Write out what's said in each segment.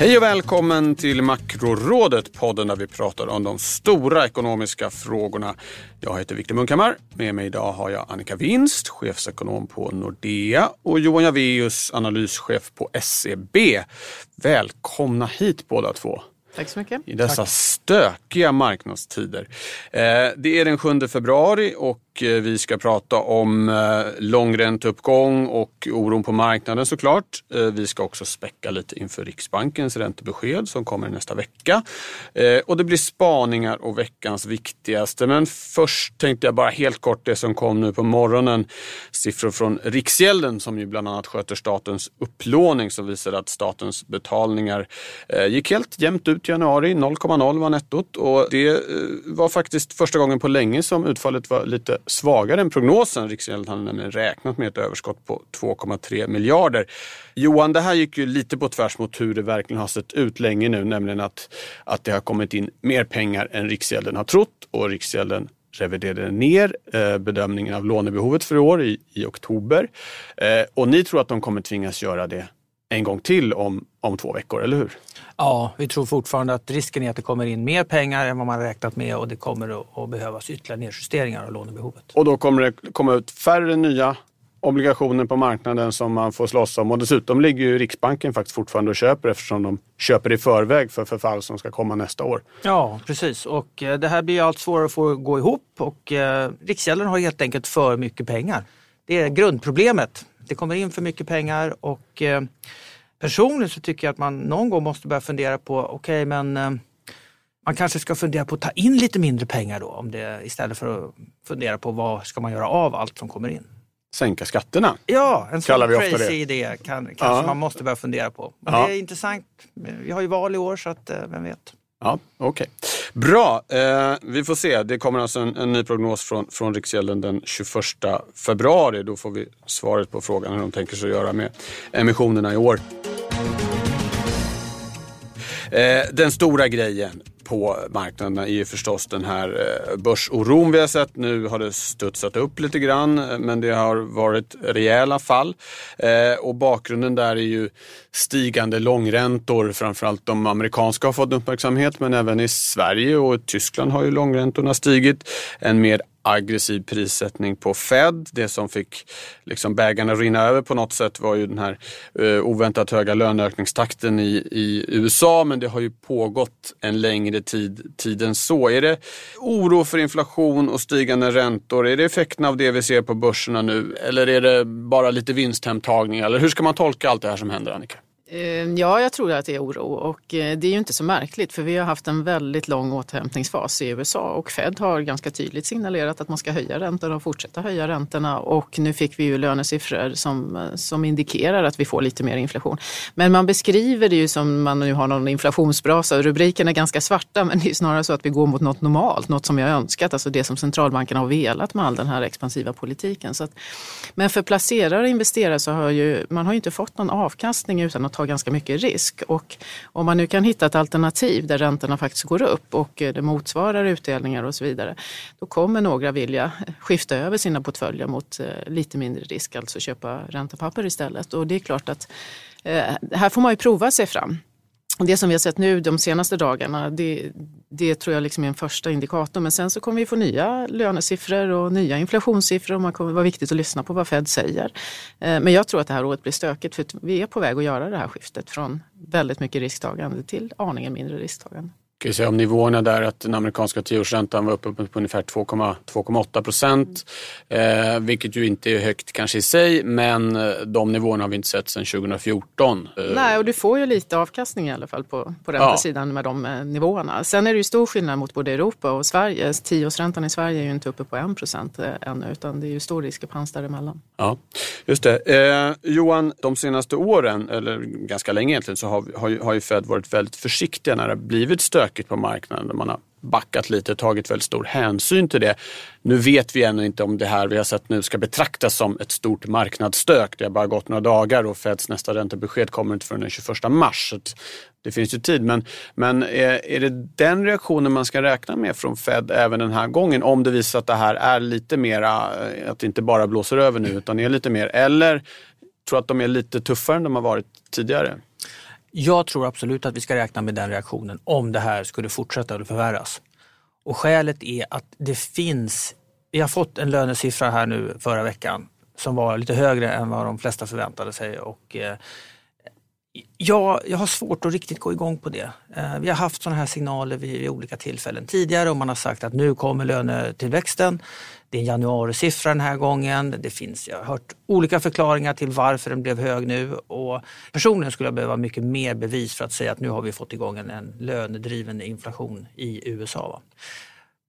Hej och välkommen till Makrorådet, podden där vi pratar om de stora ekonomiska frågorna. Jag heter Viktor Munkhammar. Med mig idag har jag Annika Winst, chefsekonom på Nordea och Johan Javeus, analyschef på SEB. Välkomna hit båda två. Tack så mycket. I dessa Tack. stökiga marknadstider. Eh, det är den 7 februari och Eh, vi ska prata om eh, långränteuppgång och oron på marknaden såklart. Eh, vi ska också späcka lite inför Riksbankens räntebesked som kommer nästa vecka. Och det blir spaningar och veckans viktigaste. Men först tänkte jag bara helt kort det som kom nu på morgonen. Siffror från Riksgälden som ju bland annat sköter statens upplåning som visar att statens betalningar gick helt jämnt ut i januari. 0,0 var nettot och det var faktiskt första gången på länge som utfallet var lite svagare än prognosen. Riksgälden hade nämligen räknat med ett överskott på 2,3 miljarder. Johan, det här gick ju lite på tvärs mot hur det verkligen har sett ut länge nu, nämligen att, att det har kommit in mer pengar än Riksgälden har trott och Riksgälden reviderade ner eh, bedömningen av lånebehovet för i år i, i oktober. Eh, och ni tror att de kommer tvingas göra det en gång till om, om två veckor, eller hur? Ja, vi tror fortfarande att risken är att det kommer in mer pengar än vad man räknat med och det kommer att behövas ytterligare nedjusteringar av lånebehovet. Och då kommer det komma ut färre nya obligationer på marknaden som man får slåss om. Och dessutom ligger ju Riksbanken faktiskt fortfarande och köper eftersom de köper i förväg för förfall som ska komma nästa år. Ja, precis. Och eh, det här blir allt svårare att få gå ihop och eh, Riksgälden har helt enkelt för mycket pengar. Det är grundproblemet. Det kommer in för mycket pengar och eh, personligen så tycker jag att man någon gång måste börja fundera på, okej okay, men eh, man kanske ska fundera på att ta in lite mindre pengar då om det, istället för att fundera på vad ska man göra av allt som kommer in. Sänka skatterna? Ja, en sån crazy idé kan, kanske ja. man måste börja fundera på. Men ja. Det är intressant. Vi har ju val i år så att, eh, vem vet. Ja, Okej, okay. bra. Eh, vi får se. Det kommer alltså en, en, ny prognos från, från Riksgälden den 21 februari. Då får vi svaret på frågan hur de tänker sig att göra med emissionerna i år. Eh, den stora grejen på marknaderna är ju förstås den här eh, börsoron vi har sett. Nu har det studsat upp lite grann men det har varit rejäla fall. Eh, och bakgrunden där är ju stigande långräntor. Framförallt de amerikanska har fått uppmärksamhet men även i Sverige och Tyskland har ju långräntorna stigit. En mer aggressiv prissättning på Fed. Det som fick liksom bägarna rinna över på något sätt var ju den här eh, oväntat höga löneökningstakten i, i USA men det har ju pågått en längre tid, tid än så. Är det oro för inflation och stigande räntor? Är det effekten av det vi ser på börserna nu eller är det bara lite vinsthemtagning? Eller hur ska man tolka allt det här som händer Annika? Ehm, ja, jag tror att det är oro och eh, det är ju inte så märkligt för vi har haft en väldigt lång återhämtningsfas i USA och Fed har ganska tydligt signalerat att man ska höja räntorna och fortsätta höja räntorna och nu fick vi ju lönesiffror som, eh, som indikerar att vi får lite mer inflation. Men man beskriver det ju som man nu har någon inflationsbrasa. och Rubriken är ganska svarta men det är snarare så att vi går mot något normalt, något som vi har önskat, alltså det som centralbankerna har velat med all den här expansiva politiken. Så att, men för placerare och investerare så har ju, man har ju inte fått någon avkastning utan att ta ganska mycket risk. Och om man nu kan hitta ett alternativ där räntorna faktiskt går upp och eh, det motsvarar utdelningar och så vidare, då kommer några vilja skifta över sina portföljer mot eh, lite mindre risk, alltså köpa räntepapper istället. Och det är klart att eh, här får man ju prova sig fram. Det som vi har sett nu de senaste dagarna, det, det tror jag liksom är en första indikator. Men sen så kommer vi få nya lönesiffror och nya inflationssiffror och man kommer vara viktigt att lyssna på vad Fed säger. Eh, men jag tror att det här året blir stökigt för vi är på väg att göra det här skiftet från väldigt mycket risktagande till aningen mindre risktagande kan säga om nivåerna där att den amerikanska tioårsräntan var uppe på ungefär 2,8 procent. Eh, vilket ju inte är högt kanske i sig men eh, de nivåerna har vi inte sett sedan 2014. Eh. Nej och du får ju lite avkastning i alla fall på, på räntesidan ja. med de eh, nivåerna. Sen är det ju stor skillnad mot både Europa och Sverige. Tioårsräntan i Sverige är ju inte uppe på 1 procent ännu utan det är ju stor diskrepans däremellan. Ja, just det. Eh, Johan, de senaste åren, eller ganska länge egentligen, så har, har, har ju Fed varit väldigt försiktiga när det har blivit stök stökigt på marknaden. Man har backat lite, och tagit väldigt stor hänsyn till det. Nu vet vi ännu inte om det här vi har sett nu ska betraktas som ett stort marknadsstök. Det har bara gått några dagar och Feds nästa räntebesked kommer inte förrän den 21 mars. Så det finns ju tid. Men, men är, är det den reaktionen man ska räkna med från Fed även den här gången? Om det visar att det här är lite mera, eh, att det inte bara blåser över nu utan är lite mer. Eller tror att de är lite tuffare än de har varit tidigare? Jag tror absolut att vi ska räkna med den reaktionen om det här skulle fortsätta eller förvärras. Och skälet är att det finns, vi har fått en lönesiffra här nu förra veckan som var lite högre än vad de flesta förväntade sig. Och, eh, jag, jag har svårt att riktigt gå igång på det. Eh, vi har haft sådana här signaler vid, vid olika tillfällen tidigare och man har sagt att nu kommer lönetillväxten. Det är en januarisiffra den här gången. Det finns, jag har hört olika förklaringar till varför den blev hög nu och personligen skulle jag behöva mycket mer bevis för att säga att nu har vi fått igång en, en lönedriven inflation i USA. Va?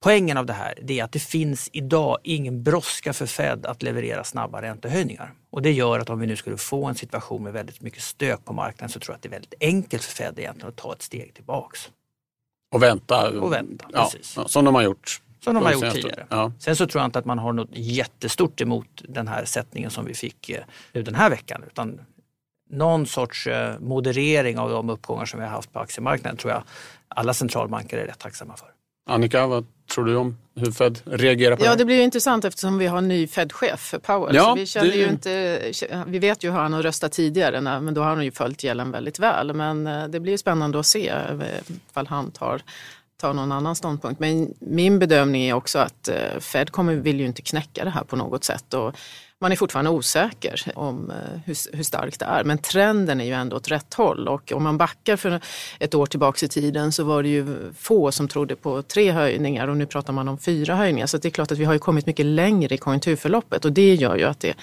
Poängen av det här är att det finns idag ingen brådska för Fed att leverera snabba räntehöjningar. Och det gör att om vi nu skulle få en situation med väldigt mycket stök på marknaden så tror jag att det är väldigt enkelt för Fed egentligen att ta ett steg tillbaks. Och vänta. Och vänta, ja, precis. Som de har gjort. Som de har gjort tidigare. Ja. Sen så tror jag inte att man har något jättestort emot den här sättningen som vi fick eh, nu den här veckan. Utan någon sorts eh, moderering av de uppgångar som vi har haft på aktiemarknaden tror jag alla centralbanker är rätt tacksamma för. Annika, vad tror du om hur Fed reagerar på Ja, det det blir ju intressant eftersom vi har en ny Fed-chef, Powell. Ja, så vi, känner det ju inte, vi vet ju hur han har röstat tidigare, men då har han ju följt gällen väldigt väl. Men eh, det blir ju spännande att se eh, ifall han tar, tar någon annan ståndpunkt. Men min bedömning är också att eh, Fed kommer, vill ju inte knäcka det här på något sätt. Och man är fortfarande osäker om eh, hur, hur starkt det är. Men trenden är ju ändå åt rätt håll. Och om man backar för ett år tillbaks i tiden så var det ju få som trodde på tre höjningar och nu pratar man om fyra höjningar. Så det är klart att vi har ju kommit mycket längre i konjunkturförloppet och det gör ju att det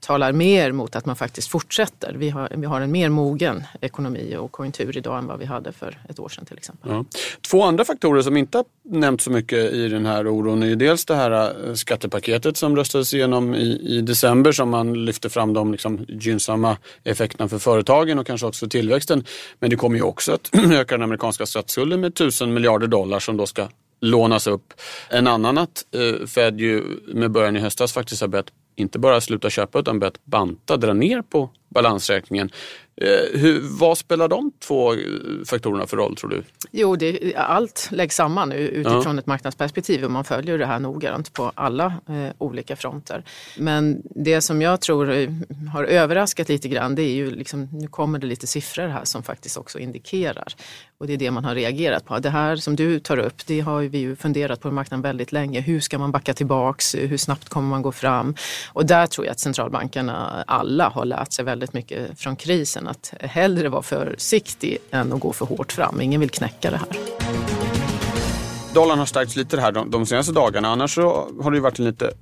talar mer mot att man faktiskt fortsätter. Vi har, vi har en mer mogen ekonomi och konjunktur idag än vad vi hade för ett år sedan till exempel. Ja. Två andra faktorer som inte har nämnts så mycket i den här oron är ju dels det här eh, skattepaketet som röstades igenom i, i december som man lyfter fram de liksom gynnsamma effekterna för företagen och kanske också för tillväxten. Men det kommer ju också att öka den amerikanska statsskulden med tusen miljarder dollar som då ska lånas upp. En annan att eh, Fed ju med början i höstas faktiskt har börjat inte bara sluta köpa utan börjat banta, dra ner på balansräkningen. Eh, hur, vad spelar de två eh, faktorerna för roll tror du? Jo, det, allt läggs samman utifrån ett marknadsperspektiv och man följer det här noggrant på alla eh, olika fronter. Men det som jag tror eh, har överraskat lite grann det är ju liksom, nu kommer det lite siffror här som faktiskt också indikerar och det är det man har reagerat på. Det här som du tar upp, det har vi ju funderat på i marknaden väldigt länge. Hur ska man backa tillbaks? Hur snabbt kommer man gå fram? Och där tror jag att centralbankerna alla har lärt sig väldigt mycket från krisen att hellre vara försiktig än att gå för hårt fram. Ingen vill knäcka det här. Dollarn har stärkts lite här de, de senaste dagarna. Annars så har det ju varit en lite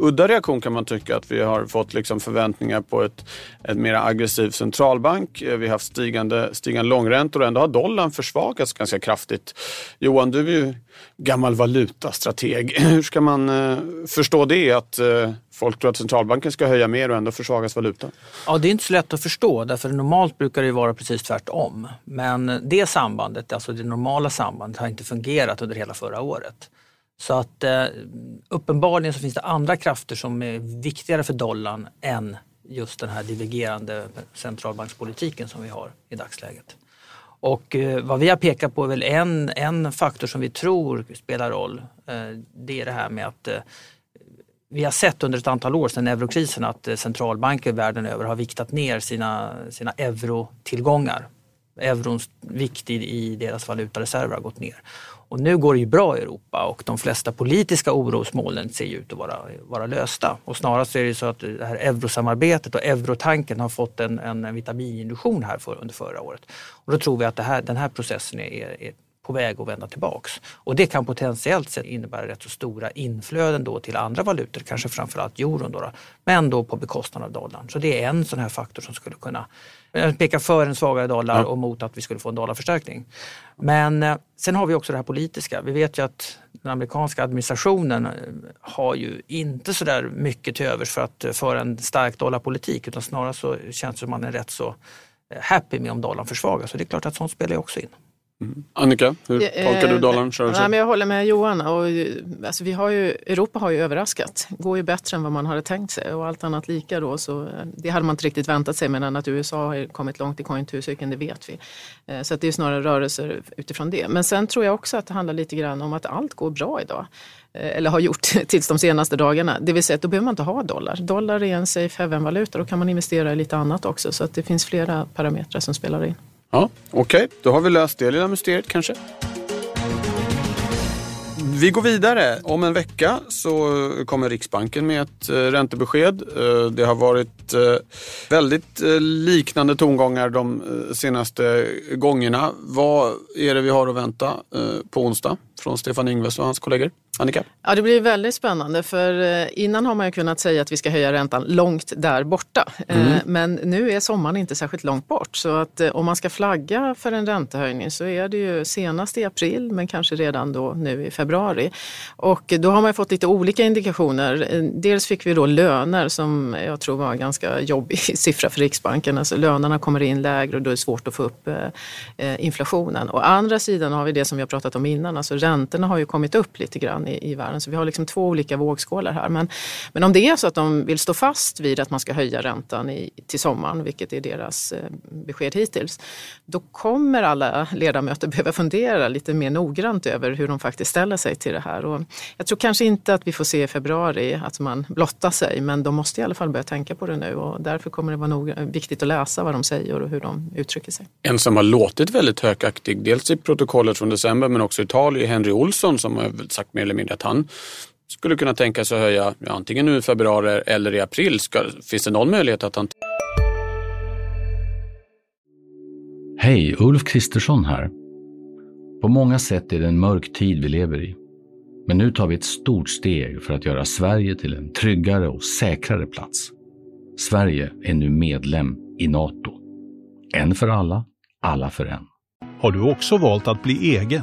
udda reaktion kan man tycka. Att vi har fått liksom förväntningar på ett, ett mer aggressiv centralbank. Eh, vi har haft stigande, stigande långräntor och ändå har dollarn försvagats ganska kraftigt. Johan, du är ju gammal valutastrateg. Hur ska man eh, förstå det? Att eh, folk tror att centralbanken ska höja mer och ändå försvagas valutan? Ja, det är inte så lätt att förstå därför normalt brukar det vara precis tvärtom. Men det sambandet, alltså det normala sambandet har inte fungerat under hela förra året. Så att eh, uppenbarligen så finns det andra krafter som är viktigare för dollarn än just den här divergerande centralbankspolitiken som vi har i dagsläget. Och eh, vad vi har pekat på är väl en, en faktor som vi tror spelar roll. Eh, det är det här med att eh, vi har sett under ett antal år sedan eurokrisen att eh, centralbanker världen över har viktat ner sina, sina eurotillgångar. Eurons vikt i, i deras valutareserver har gått ner. Och nu går det ju bra i Europa och de flesta politiska orosmolnen ser ju ut att vara, vara lösta. Och snarast är det ju så att det här eurosamarbetet och eurotanken har fått en, en vitamininjektion här för, under förra året. Och då tror vi att det här, den här processen är, är på väg att vända tillbaks. Och det kan potentiellt sett innebära rätt så stora inflöden då till andra valutor, kanske framförallt euron då, då, men då på bekostnad av dollarn. Så det är en sån här faktor som skulle kunna eh, peka för en svagare dollar och mot att vi skulle få en dollarförstärkning. Men eh, sen har vi också det här politiska. Vi vet ju att den amerikanska administrationen eh, har ju inte så där mycket till övers för att föra en stark dollarpolitik utan snarare så känns det som man är rätt så happy med om dollarn försvagas. Så det är klart att sånt spelar också in. Mm. Annika, hur tolkar du dollarns rörelse? jag håller med Johan. Och, alltså, vi har ju, Europa har ju överraskat. Det går ju bättre än vad man hade tänkt sig och allt annat lika då. Så, det hade man inte riktigt väntat sig men att USA har kommit långt i konjunkturcykeln det vet vi. Så att det är snarare rörelser utifrån det. Men sen tror jag också att det handlar lite grann om att allt går bra idag. Eh, eller har gjort tills de senaste dagarna. Det vill säga att då behöver man inte ha dollar. Dollar är en safe haven-valuta. Då kan man investera i lite annat också. Så att det finns flera parametrar som spelar in. Ja, Okej, okay. då har vi löst det lilla mysteriet kanske. Vi går vidare. Om en vecka så kommer Riksbanken med ett eh, räntebesked. Eh, det har varit eh, väldigt liknande tongångar de senaste gångerna. Vad är det vi har att vänta på onsdag från Stefan Ingves och hans kollegor? Annika? Ja, det blir väldigt spännande för eh, innan har man ju kunnat säga att vi ska höja räntan långt där borta. Eh, mm. Men nu är sommaren inte särskilt långt bort så att eh, om man ska flagga för en räntehöjning så är det ju senast i april men kanske redan då nu i februari. Och då har man fått lite olika indikationer. Dels fick vi då löner som jag tror var en ganska jobbig siffra för Riksbanken. Alltså lönerna kommer in lägre och då är det svårt att få upp inflationen. Å andra sidan har vi det som vi har pratat om innan, alltså räntorna har ju kommit upp lite grann i, i världen. Så vi har liksom två olika vågskålar här. Men, men om det är så att de vill stå fast vid att man ska höja räntan i, till sommaren, vilket är deras eh, besked hittills, då kommer alla ledamöter behöva fundera lite mer noggrant över hur de faktiskt ställer sig till det här. Och jag tror kanske inte att vi får se i februari att man blottar sig, men de måste i alla fall börja tänka på det nu och därför kommer det vara nog, eh, viktigt att läsa vad de säger och hur de uttrycker sig. En som har låtit väldigt högaktig, dels i protokollet från december men också i tal, är Henry Olsson som har sagt mer eller mindre att han skulle kunna tänka sig att höja ja, antingen nu i februari eller i april. Ska, finns det någon möjlighet att han... Hej, Ulf Kristersson här. På många sätt är det en mörk tid vi lever i. Men nu tar vi ett stort steg för att göra Sverige till en tryggare och säkrare plats. Sverige är nu medlem i Nato. En för alla, alla för en. Har du också valt att bli egen?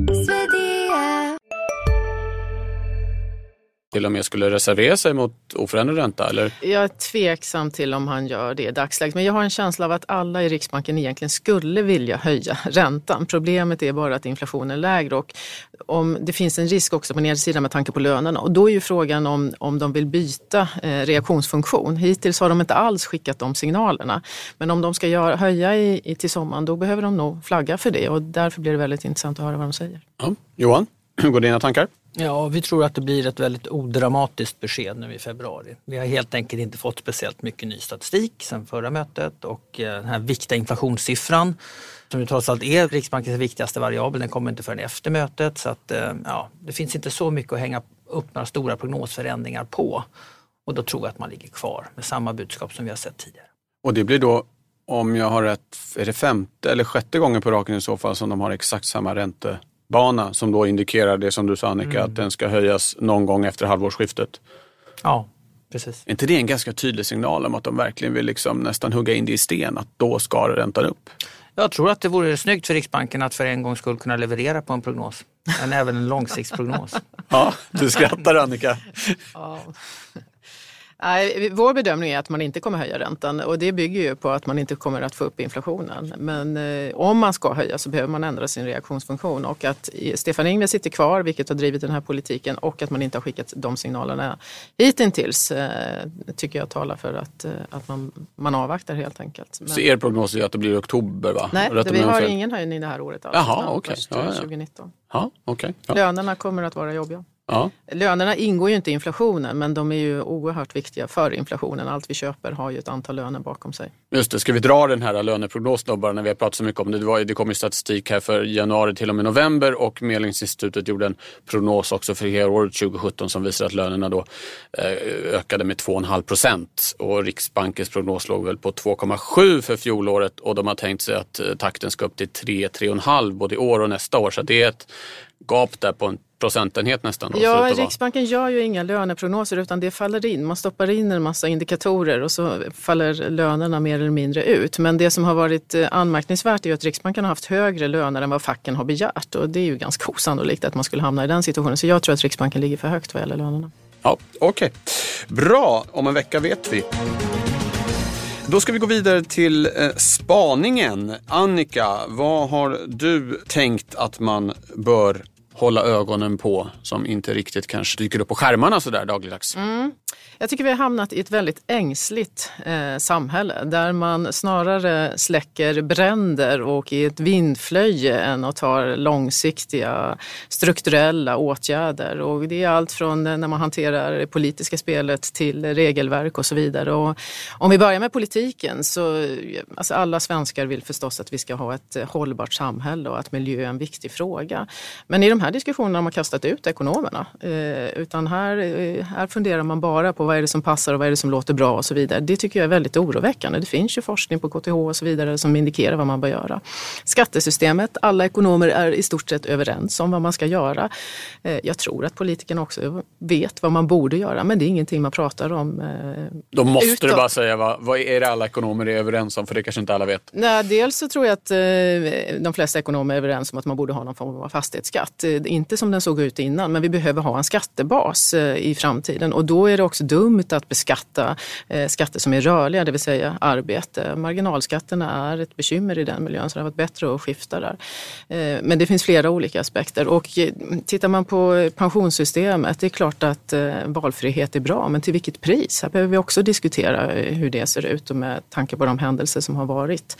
till och med skulle reservera sig mot oförändrad ränta? Eller? Jag är tveksam till om han gör det i dagsläget. Men jag har en känsla av att alla i Riksbanken egentligen skulle vilja höja räntan. Problemet är bara att inflationen är lägre och om det finns en risk också på nedsidan med tanke på lönerna. Och då är ju frågan om, om de vill byta eh, reaktionsfunktion. Hittills har de inte alls skickat de signalerna. Men om de ska göra, höja i, i, till sommaren då behöver de nog flagga för det och därför blir det väldigt intressant att höra vad de säger. Ja. Johan, hur går dina tankar? Ja, vi tror att det blir ett väldigt odramatiskt besked nu i februari. Vi har helt enkelt inte fått speciellt mycket ny statistik sedan förra mötet och eh, den här viktiga inflationssiffran som ju trots allt är Riksbankens viktigaste variabel, den kommer inte förrän efter mötet. Så att, eh, ja, det finns inte så mycket att hänga upp några stora prognosförändringar på. Och då tror jag att man ligger kvar med samma budskap som vi har sett tidigare. Och det blir då, om jag har rätt, är det femte eller sjätte gången på raken i så fall som de har exakt samma ränte bana som då indikerar det som du sa Annika, mm. att den ska höjas någon gång efter halvårsskiftet. Ja, precis. Är inte det en ganska tydlig signal om att de verkligen vill liksom nästan hugga in det i sten, att då ska räntan upp? Jag tror att det vore snyggt för Riksbanken att för en gång skulle kunna leverera på en prognos. Men även en långsiktsprognos. ja, du skrattar Annika. ja. Nej, vår bedömning är att man inte kommer höja räntan och det bygger ju på att man inte kommer att få upp inflationen. Men eh, om man ska höja så behöver man ändra sin reaktionsfunktion och att Stefan Ingves sitter kvar, vilket har drivit den här politiken och att man inte har skickat de signalerna hittills eh, tycker jag talar för att, eh, att man, man avvaktar helt enkelt. Men... Så er prognos är att det blir oktober? Va? Nej, det, vi har ingen höjning det här året alls. Jaha, okej. Okay. Ja, ja. 2019. Ja, okay. Ja. Lönerna kommer att vara jobbiga. Ja. Lönerna ingår ju inte i inflationen men de är ju oerhört viktiga för inflationen. Allt vi köper har ju ett antal löner bakom sig. Just det, ska vi dra den här löneprognosen bara när vi har pratat så mycket om det. Det, var, det kom ju statistik här för januari till och med november och Medlingsinstitutet gjorde en prognos också för helåret 2017 som visar att lönerna då eh, ökade med 2,5 procent och Riksbankens prognos låg väl på 2,7 för fjolåret och de har tänkt sig att eh, takten ska upp till 3-3,5 både i år och nästa år. Så det är ett gap där på en procentenhet nästan. Ja, Riksbanken gör ju inga löneprognoser utan det faller in. Man stoppar in en massa indikatorer och så faller lönerna mer eller mindre ut. Men det som har varit eh, anmärkningsvärt är att Riksbanken har haft högre löner än vad facken har begärt och det är ju ganska osannolikt att man skulle hamna i den situationen. Så jag tror att Riksbanken ligger för högt vad gäller lönerna. Ja, Okej, okay. bra. Om en vecka vet vi. Då ska vi gå vidare till eh, spaningen. Annika, vad har du tänkt att man bör hålla ögonen på som inte riktigt kanske dyker upp på skärmarna sådär dagligdags? Mm. Jag tycker vi har hamnat i ett väldigt ängsligt eh, samhälle där man snarare släcker bränder och i ett vindflöje än att ta långsiktiga strukturella åtgärder. Och det är allt från när man hanterar det politiska spelet till regelverk och så vidare. Och om vi börjar med politiken så alltså alla svenskar vill förstås att vi ska ha ett hållbart samhälle och att miljö är en viktig fråga. Men i de här diskussionerna har man kastat ut ekonomerna. Eh, utan här, eh, här funderar man bara på vad är det som passar och vad är det som låter bra och så vidare. Det tycker jag är väldigt oroväckande. Det finns ju forskning på KTH och så vidare som indikerar vad man bör göra. Skattesystemet, alla ekonomer är i stort sett överens om vad man ska göra. Eh, jag tror att politikerna också vet vad man borde göra men det är ingenting man pratar om eh, Då måste utåt. du bara säga vad, vad är det alla ekonomer är överens om för det kanske inte alla vet. Nej, dels så tror jag att eh, de flesta ekonomer är överens om att man borde ha någon form av fastighetsskatt. Eh, inte som den såg ut innan men vi behöver ha en skattebas eh, i framtiden och då är det också dumt att beskatta eh, skatter som är rörliga, det vill säga arbete. Marginalskatterna är ett bekymmer i den miljön så det har varit bättre att skifta där. Men det finns flera olika aspekter och tittar man på pensionssystemet, det är klart att valfrihet är bra, men till vilket pris? Här behöver vi också diskutera hur det ser ut och med tanke på de händelser som har varit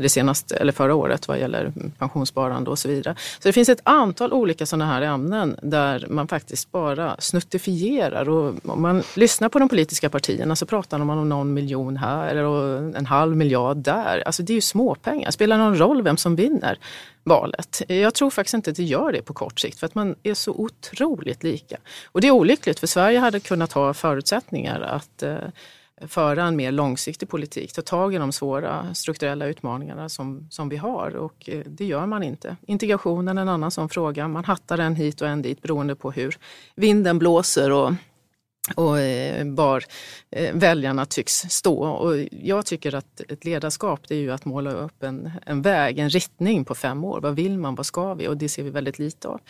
det senaste, eller förra året vad gäller pensionssparande och så vidare. Så det finns ett antal olika sådana här ämnen där man faktiskt bara snuttifierar och man lyssnar på de politiska partierna så pratar man om någon miljon här eller en halv miljard där. Alltså det är ju småpengar. Spelar någon roll vem som vinner valet? Jag tror faktiskt inte att det gör det på kort sikt för att man är så otroligt lika. Och det är olyckligt för Sverige hade kunnat ha förutsättningar att eh, föra en mer långsiktig politik, ta tag i de svåra strukturella utmaningarna som, som vi har och eh, det gör man inte. Integrationen är en annan sån fråga. Man hattar en hit och en dit beroende på hur vinden blåser och och eh, var eh, väljarna tycks stå. Och jag tycker att ett ledarskap det är ju att måla upp en, en väg, en riktning på fem år. Vad vill man, vad ska vi? Och det ser vi väldigt lite av.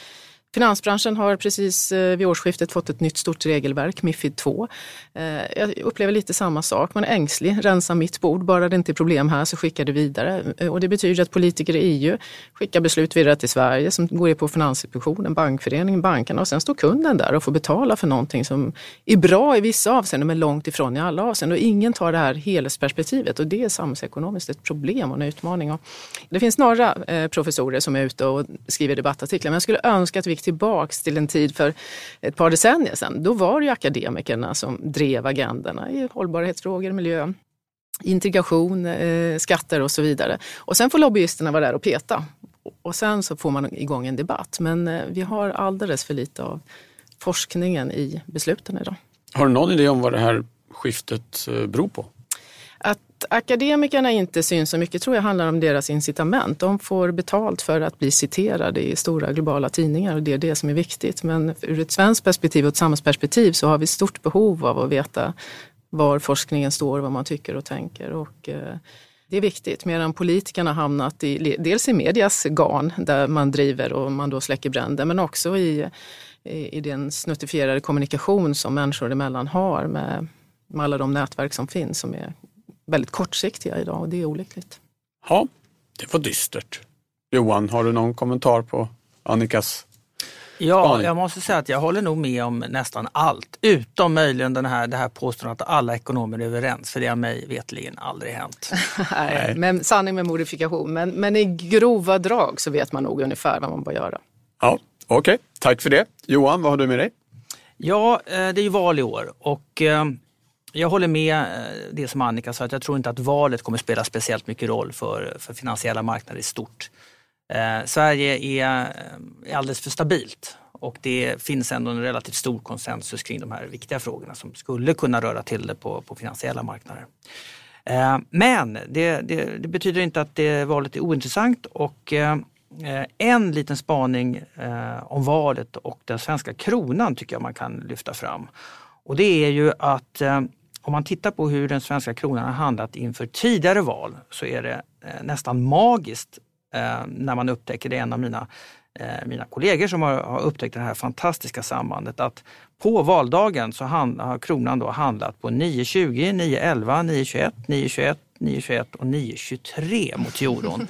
Finansbranschen har precis eh, vid årsskiftet fått ett nytt stort regelverk, Mifid 2. Eh, jag upplever lite samma sak. Man är ängslig, rensa mitt bord. Bara det inte är problem här så skickar det vidare. Eh, och det betyder att politiker i EU skickar beslut vidare till Sverige som går på Finansinspektionen, Bankföreningen, bankerna och sen står kunden där och får betala för någonting som är bra i vissa avseenden men långt ifrån i alla avseenden. Och ingen tar det här helhetsperspektivet och det är samhällsekonomiskt ett problem och en utmaning. Och det finns några professorer som är ute och skriver debattartiklar men jag skulle önska att vi tillbaks till en tid för ett par decennier sedan. Då var det ju akademikerna som drev agendorna i hållbarhetsfrågor, miljö, integration, eh, skatter och så vidare. Och sen får lobbyisterna vara där och peta. Och sen så får man igång en debatt. Men eh, vi har alldeles för lite av forskningen i besluten idag. Har du någon idé om vad det här skiftet eh, beror på? Att akademikerna inte syns så mycket tror jag handlar om deras incitament. De får betalt för att bli citerade i stora globala tidningar och det är det som är viktigt. Men ur ett svenskt perspektiv och ett samhällsperspektiv så har vi stort behov av att veta var forskningen står, vad man tycker och tänker. Och, eh, det är viktigt, medan politikerna hamnat i, dels i medias garn där man driver och man då släcker bränder, men också i, i, i den snuttifierade kommunikation som människor emellan har med, med alla de nätverk som finns som är väldigt kortsiktiga idag och det är olyckligt. Ja, det var dystert. Johan, har du någon kommentar på Annikas Ja, spaning? jag måste säga att jag håller nog med om nästan allt. Utom möjligen den här, det här påståendet att alla ekonomer är överens, för det har mig vetligen aldrig hänt. Nej, men sanning med modifikation. Men, men i grova drag så vet man nog ungefär vad man bör göra. Ja, Okej, okay. tack för det. Johan, vad har du med dig? Ja, eh, det är ju val i år och eh, jag håller med eh, det som Annika sa, att jag tror inte att valet kommer spela speciellt mycket roll för, för finansiella marknader i stort. Eh, Sverige är, eh, är alldeles för stabilt och det finns ändå en relativt stor konsensus kring de här viktiga frågorna som skulle kunna röra till det på, på finansiella marknader. Eh, men det, det, det, betyder inte att det valet är ointressant och eh, Eh, en liten spaning eh, om valet och den svenska kronan tycker jag man kan lyfta fram. Och det är ju att eh, om man tittar på hur den svenska kronan har handlat inför tidigare val så är det eh, nästan magiskt eh, när man upptäcker det. En av mina, eh, mina kollegor som har, har, upptäckt det här fantastiska sambandet att på valdagen så hand, har kronan då handlat på 9.20, 9.11, 9.21, 9.21, 9.21 och 9.23 mot euron.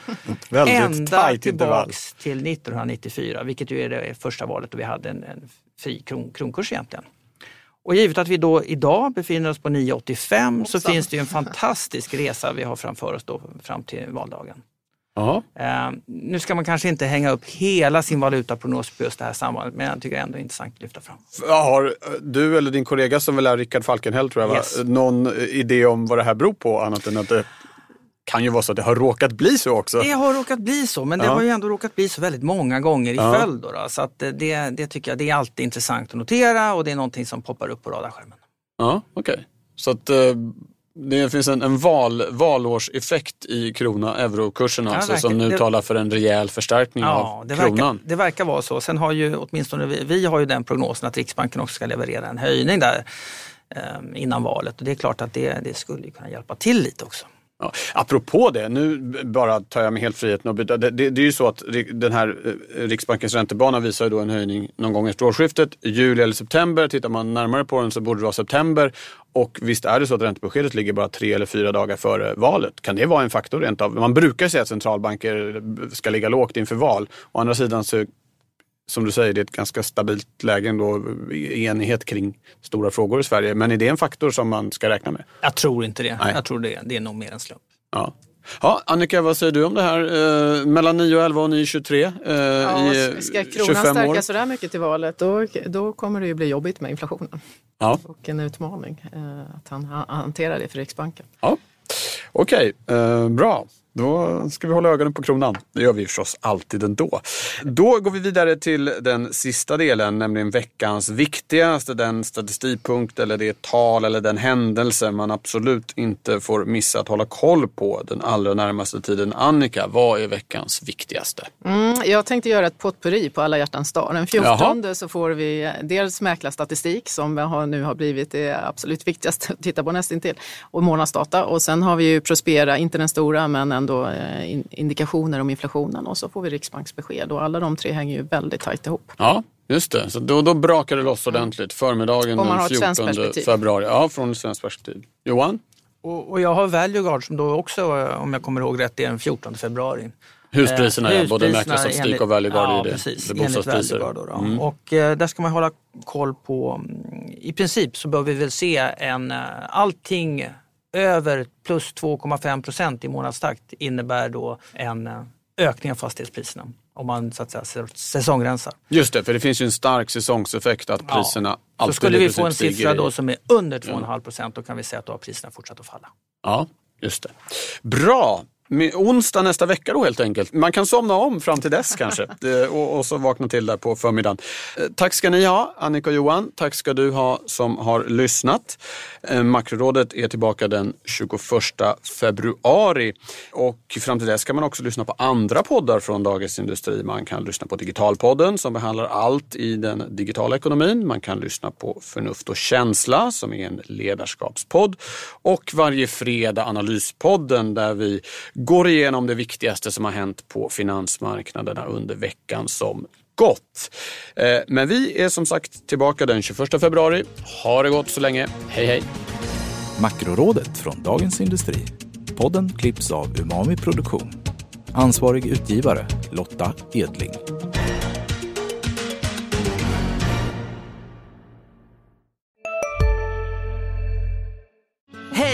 Ända tillbaks till 1994, vilket ju är det första valet då vi hade en, en fri kron, kronkurs egentligen. Och givet att vi då idag befinner oss på 9,85 så finns det ju en fantastisk resa vi har framför oss då fram till valdagen. Uh, nu ska man kanske inte hänga upp hela sin valutaprognos på just det här sambandet, men jag tycker ändå det är intressant att lyfta fram. Har du eller din kollega som väl är Rickard Falkenheld, tror jag, yes. någon idé om vad det här beror på? Annat än att det kan ju vara så att det har råkat bli så också. Det har råkat bli så, men det ja. har ju ändå råkat bli så väldigt många gånger i ja. följd. Då, då, Så att det, det tycker jag det är alltid intressant att notera och det är någonting som poppar upp på radarskärmen. Ja, okej. Okay. Så att eh, det finns en, en val, valårseffekt i krona-eurokurserna ja, alltså, som nu det, talar för en rejäl förstärkning ja, av det kronan. Verkar, det verkar vara så. Sen har ju åtminstone vi, vi har ju den prognosen att Riksbanken också ska leverera en höjning där eh, innan valet och det är klart att det, det skulle kunna hjälpa till lite också. Ja, apropå det, nu bara tar jag mig helt friheten att byta. Det, det, det, är ju så att den här eh, Riksbankens räntebana visar ju då en höjning någon gång efter årsskiftet. Juli eller september. Tittar man närmare på den så borde det vara september. Och visst är det så att räntebeskedet ligger bara tre eller fyra dagar före valet. Kan det vara en faktor rent av? Man brukar säga att centralbanker ska ligga lågt inför val. Å andra sidan så som du säger, det är ett ganska stabilt läge ändå, enighet kring stora frågor i Sverige. Men är det en faktor som man ska räkna med? Jag tror inte det. Nej. Jag tror det, det är nog mer en slump. Ja. Ja, Annika, vad säger du om det här? Eh, mellan 9.11 och 9.23 eh, ja, i Ska kronan stärka så där mycket till valet då, då kommer det ju bli jobbigt med inflationen. Ja. Och en utmaning eh, att han hanterar det för Riksbanken. Ja. Okej, okay, eh, bra. Då ska vi hålla ögonen på kronan. Det gör vi förstås alltid ändå. Då går vi vidare till den sista delen, nämligen veckans viktigaste, den statistikpunkt eller det tal eller den händelse man absolut inte får missa att hålla koll på den allra närmaste tiden. Annika, vad är veckans viktigaste? Mm, jag tänkte göra ett potpurri på alla hjärtans dag. Den 14 Jaha. så får vi dels mäklarstatistik som nu har blivit det absolut viktigaste att titta på nästintill och månadsdata och sen har vi ju Prospera, inte den stora men en ändå eh, indikationer om inflationen och så får vi Riksbanksbesked och alla de tre hänger ju väldigt tajt ihop. Ja, Just det, så då, då brakar det loss ordentligt förmiddagen den 14 februari. Ja, från ett svenskt perspektiv. Johan? Och, och jag har Valueguard som då också, om jag kommer ihåg rätt, är den 14 februari. Huspriserna, eh, både mäklarstatistik och Valueguard ja, är det. Precis, det bostadspriser. Då, då. Mm. Och eh, där ska man hålla koll på, mm, i princip så bör vi väl se en, eh, allting över plus 2,5 procent i månadstakt innebär då en eh, ökning av fastighetspriserna om man så att säga säsongrensar. Just det, för det finns ju en stark säsongseffekt att priserna ja. alltid Så skulle vi få en siffra då som är under 2,5 procent, då kan vi säga att då har priserna fortsatt att falla. Ja, just det. Bra! Onsdag nästa vecka då helt enkelt. Man kan somna om fram till dess kanske och, och, så vakna till där på förmiddagen. Eh, tack ska ni ha, Annika och Johan. Tack ska du ha som har lyssnat. Eh, Makrorådet är tillbaka den 21 februari och fram till dess kan man också lyssna på andra poddar från Dagens Industri. Man kan lyssna på Digitalpodden som behandlar allt i den digitala ekonomin. Man kan lyssna på Förnuft och känsla som är en ledarskapspodd och varje fredag Analyspodden där vi går igenom det viktigaste som har hänt på finansmarknaderna under veckan som gått. Eh, men vi är som sagt tillbaka den 21 februari. Ha det gott så länge. Hej hej! Makrorådet från Dagens Industri. Podden klipps av Umami Produktion. Ansvarig utgivare Lotta Edling.